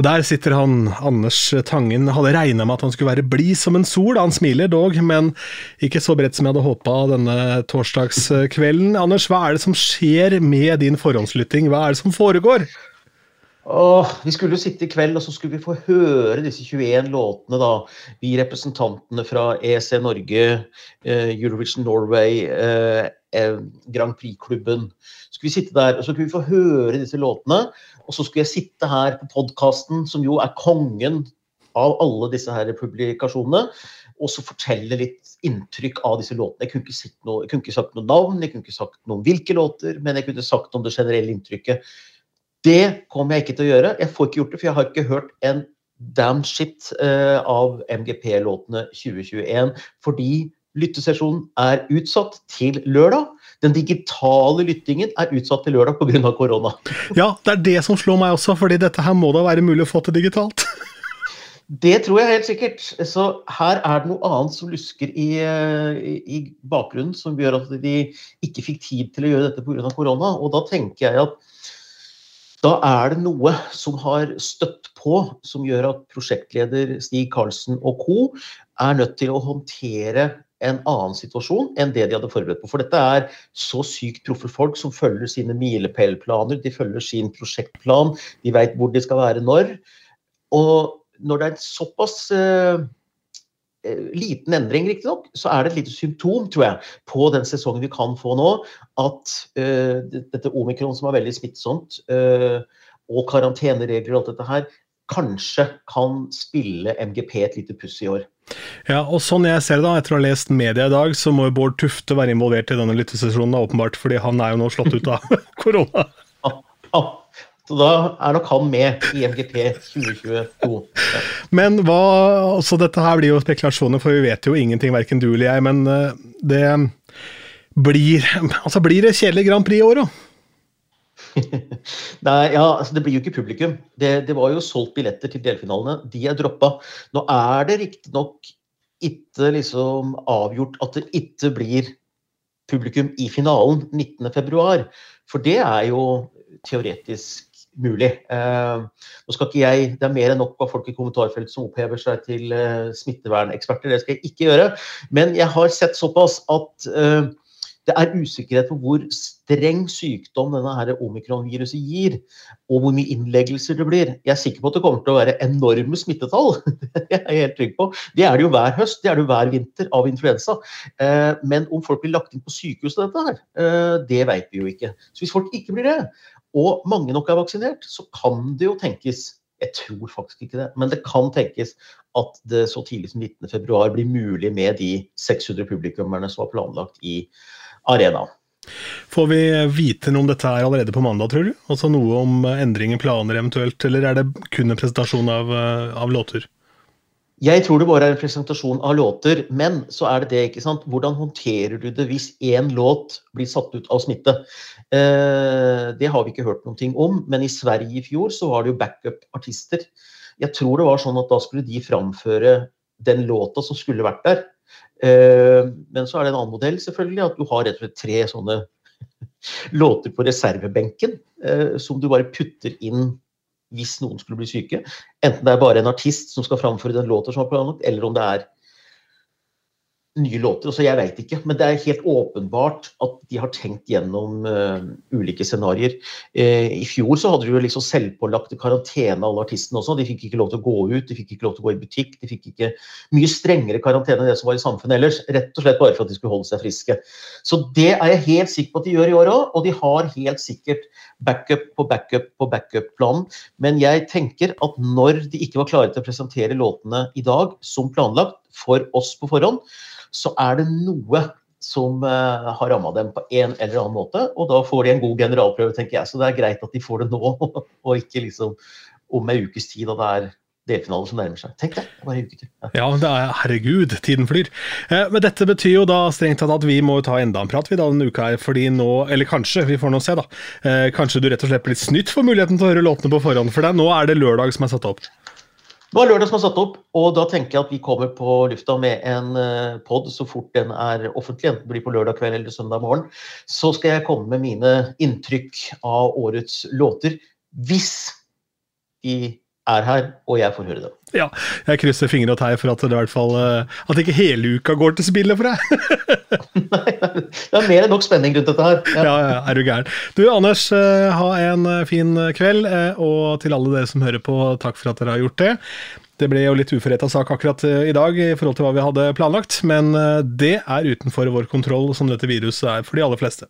Og Der sitter han, Anders Tangen. Hadde regna med at han skulle være blid som en sol. Han smiler dog, men ikke så bredt som jeg hadde håpa denne torsdagskvelden. Anders, hva er det som skjer med din forhåndslytting? Hva er det som foregår? Åh, vi skulle jo sitte i kveld, og så skulle vi få høre disse 21 låtene, da. Vi representantene fra EC Norge, eh, Eurovision Norway, eh, Grand Prix-klubben. Så Skulle vi sitte der, og så skulle vi få høre disse låtene. Og så skulle jeg sitte her på podkasten, som jo er kongen av alle disse her publikasjonene, og så fortelle litt inntrykk av disse låtene. Jeg kunne ikke, noe, jeg kunne ikke sagt noe navn, jeg kunne ikke sagt noe om hvilke låter, men jeg kunne sagt om det generelle inntrykket. Det kommer jeg ikke til å gjøre. Jeg får ikke gjort det, for jeg har ikke hørt en damn shit uh, av MGP-låtene 2021. Fordi lyttesesjonen er utsatt til lørdag. Den digitale lyttingen er utsatt til lørdag pga. korona. Ja, det er det som slår meg også, fordi dette her må da være mulig å få til digitalt? Det tror jeg helt sikkert. Så her er det noe annet som lusker i, i, i bakgrunnen, som gjør at de ikke fikk tid til å gjøre dette pga. korona. Og da tenker jeg at da er det noe som har støtt på, som gjør at prosjektleder Stig Karlsen og co. er nødt til å håndtere en annen situasjon enn det de hadde forberedt på. For dette er så sykt proffe folk som følger sine milepælplaner, de følger sin prosjektplan, de veit hvor de skal være når. Og når det er en såpass eh, liten endring, riktignok, så er det et lite symptom, tror jeg, på den sesongen vi kan få nå, at eh, dette omikron som er veldig smittsomt, eh, og karanteneregler og alt dette her, kanskje kan spille MGP et lite puss i år. Ja, og sånn jeg ser det da, etter å ha lest media i dag, så må jo Bård Tufte være involvert i denne lyttesesjonen, åpenbart, fordi han er jo nå slått ut av korona. Ah, ah. Så da er nok han med i MGP 2022. Ja. Men hva altså Dette her blir jo spekulasjoner, for vi vet jo ingenting, verken du eller jeg. Men eh, det blir Altså, blir det kjedelig Grand Prix i år, da? Nei, ja, altså Det blir jo ikke publikum. Det, det, var jo solgt billetter til delfinalene. De er droppa. Nå er det riktignok ikke liksom avgjort at det ikke blir publikum i finalen 19.2. For det er jo teoretisk mulig. Eh, nå skal ikke jeg, Det er mer enn nok av folk i kommentarfeltet som opphever seg til eh, smitteverneksperter. Det skal jeg ikke gjøre. Men jeg har sett såpass at eh, det er usikkerhet på hvor streng sykdom denne her omikron-viruset gir, og hvor mye innleggelser det blir. Jeg er sikker på at det kommer til å være enorme smittetall. Det er jeg helt trygg på. Det er det jo hver høst, det er det jo hver vinter av influensa. Eh, men om folk blir lagt inn på sykehus til dette her, eh, det vet vi jo ikke. Så hvis folk ikke blir det, og mange nok er vaksinert, så kan det jo tenkes jeg tror faktisk ikke det, men det kan tenkes at det så tidlig som 19.2 blir mulig med de 600 publikummerne som var planlagt i arena. Får vi vite noe om dette her allerede på mandag, tror du? Altså Noe om endringer, planer eventuelt, eller er det kun en presentasjon av, eh, av låter? Jeg tror det bare er en presentasjon av låter, men så er det det, ikke sant. Hvordan håndterer du det hvis én låt blir satt ut av smitte? Eh, det har vi ikke hørt noe om, men i Sverige i fjor så var det jo backup-artister. Jeg tror det var sånn at da skulle de framføre den låta som skulle vært der. Eh, men så er det en annen modell, selvfølgelig, at du har rett og slett tre sånne låter på reservebenken eh, som du bare putter inn hvis noen skulle bli syke. Enten det er bare en artist som skal framføre den låta som er planlagt, eller om det er nye låter. Så jeg veit ikke, men det er helt åpenbart at de har tenkt gjennom uh, ulike scenarioer. Uh, I fjor så hadde de jo liksom selvpålagt karantene, alle artistene også. De fikk ikke lov til å gå ut, de fikk ikke lov til å gå i butikk. De fikk ikke mye strengere karantene enn det som var i samfunnet ellers. Rett og slett bare for at de skulle holde seg friske. Så det er jeg helt sikker på at de gjør i år òg, og de har helt sikkert backup på backup på backup-planen. Men jeg tenker at når de ikke var klare til å presentere låtene i dag som planlagt for oss på forhånd, så er det noe som uh, har ramma dem på en eller annen måte. Og da får de en god generalprøve, tenker jeg. Så det er greit at de får det nå, og ikke liksom om ei ukes tid, og det er delfinale som nærmer seg. Tenk det, bare en uke til. Ja. ja, er, herregud, tiden flyr. Eh, men dette betyr jo da strengt tatt at vi må ta enda en prat vi da denne uka her, fordi nå, eller kanskje, vi får nå se da, eh, kanskje du rett og slett blir snytt for muligheten til å høre låtene på forhånd, for deg. nå er det lørdag som er satt opp. Nå er lørdag som er satt opp, og da tenker jeg at vi kommer på lufta med en uh, pod så fort den er offentlig, enten det blir på lørdag kveld eller søndag morgen. Så skal jeg komme med mine inntrykk av årets låter, hvis de er her, og jeg får høre det. Ja, jeg krysser fingre og tær for at det i hvert fall eh, At ikke hele uka går til spillet for deg. Nei, det er mer enn nok spenning rundt dette her. Ja, ja, er du gæren. Du Anders, eh, ha en eh, fin kveld, og til alle dere som hører på, takk for at dere har gjort det. Det ble jo litt uforretta sak akkurat i dag i forhold til hva vi hadde planlagt, men det er utenfor vår kontroll, som dette viruset er for de aller fleste.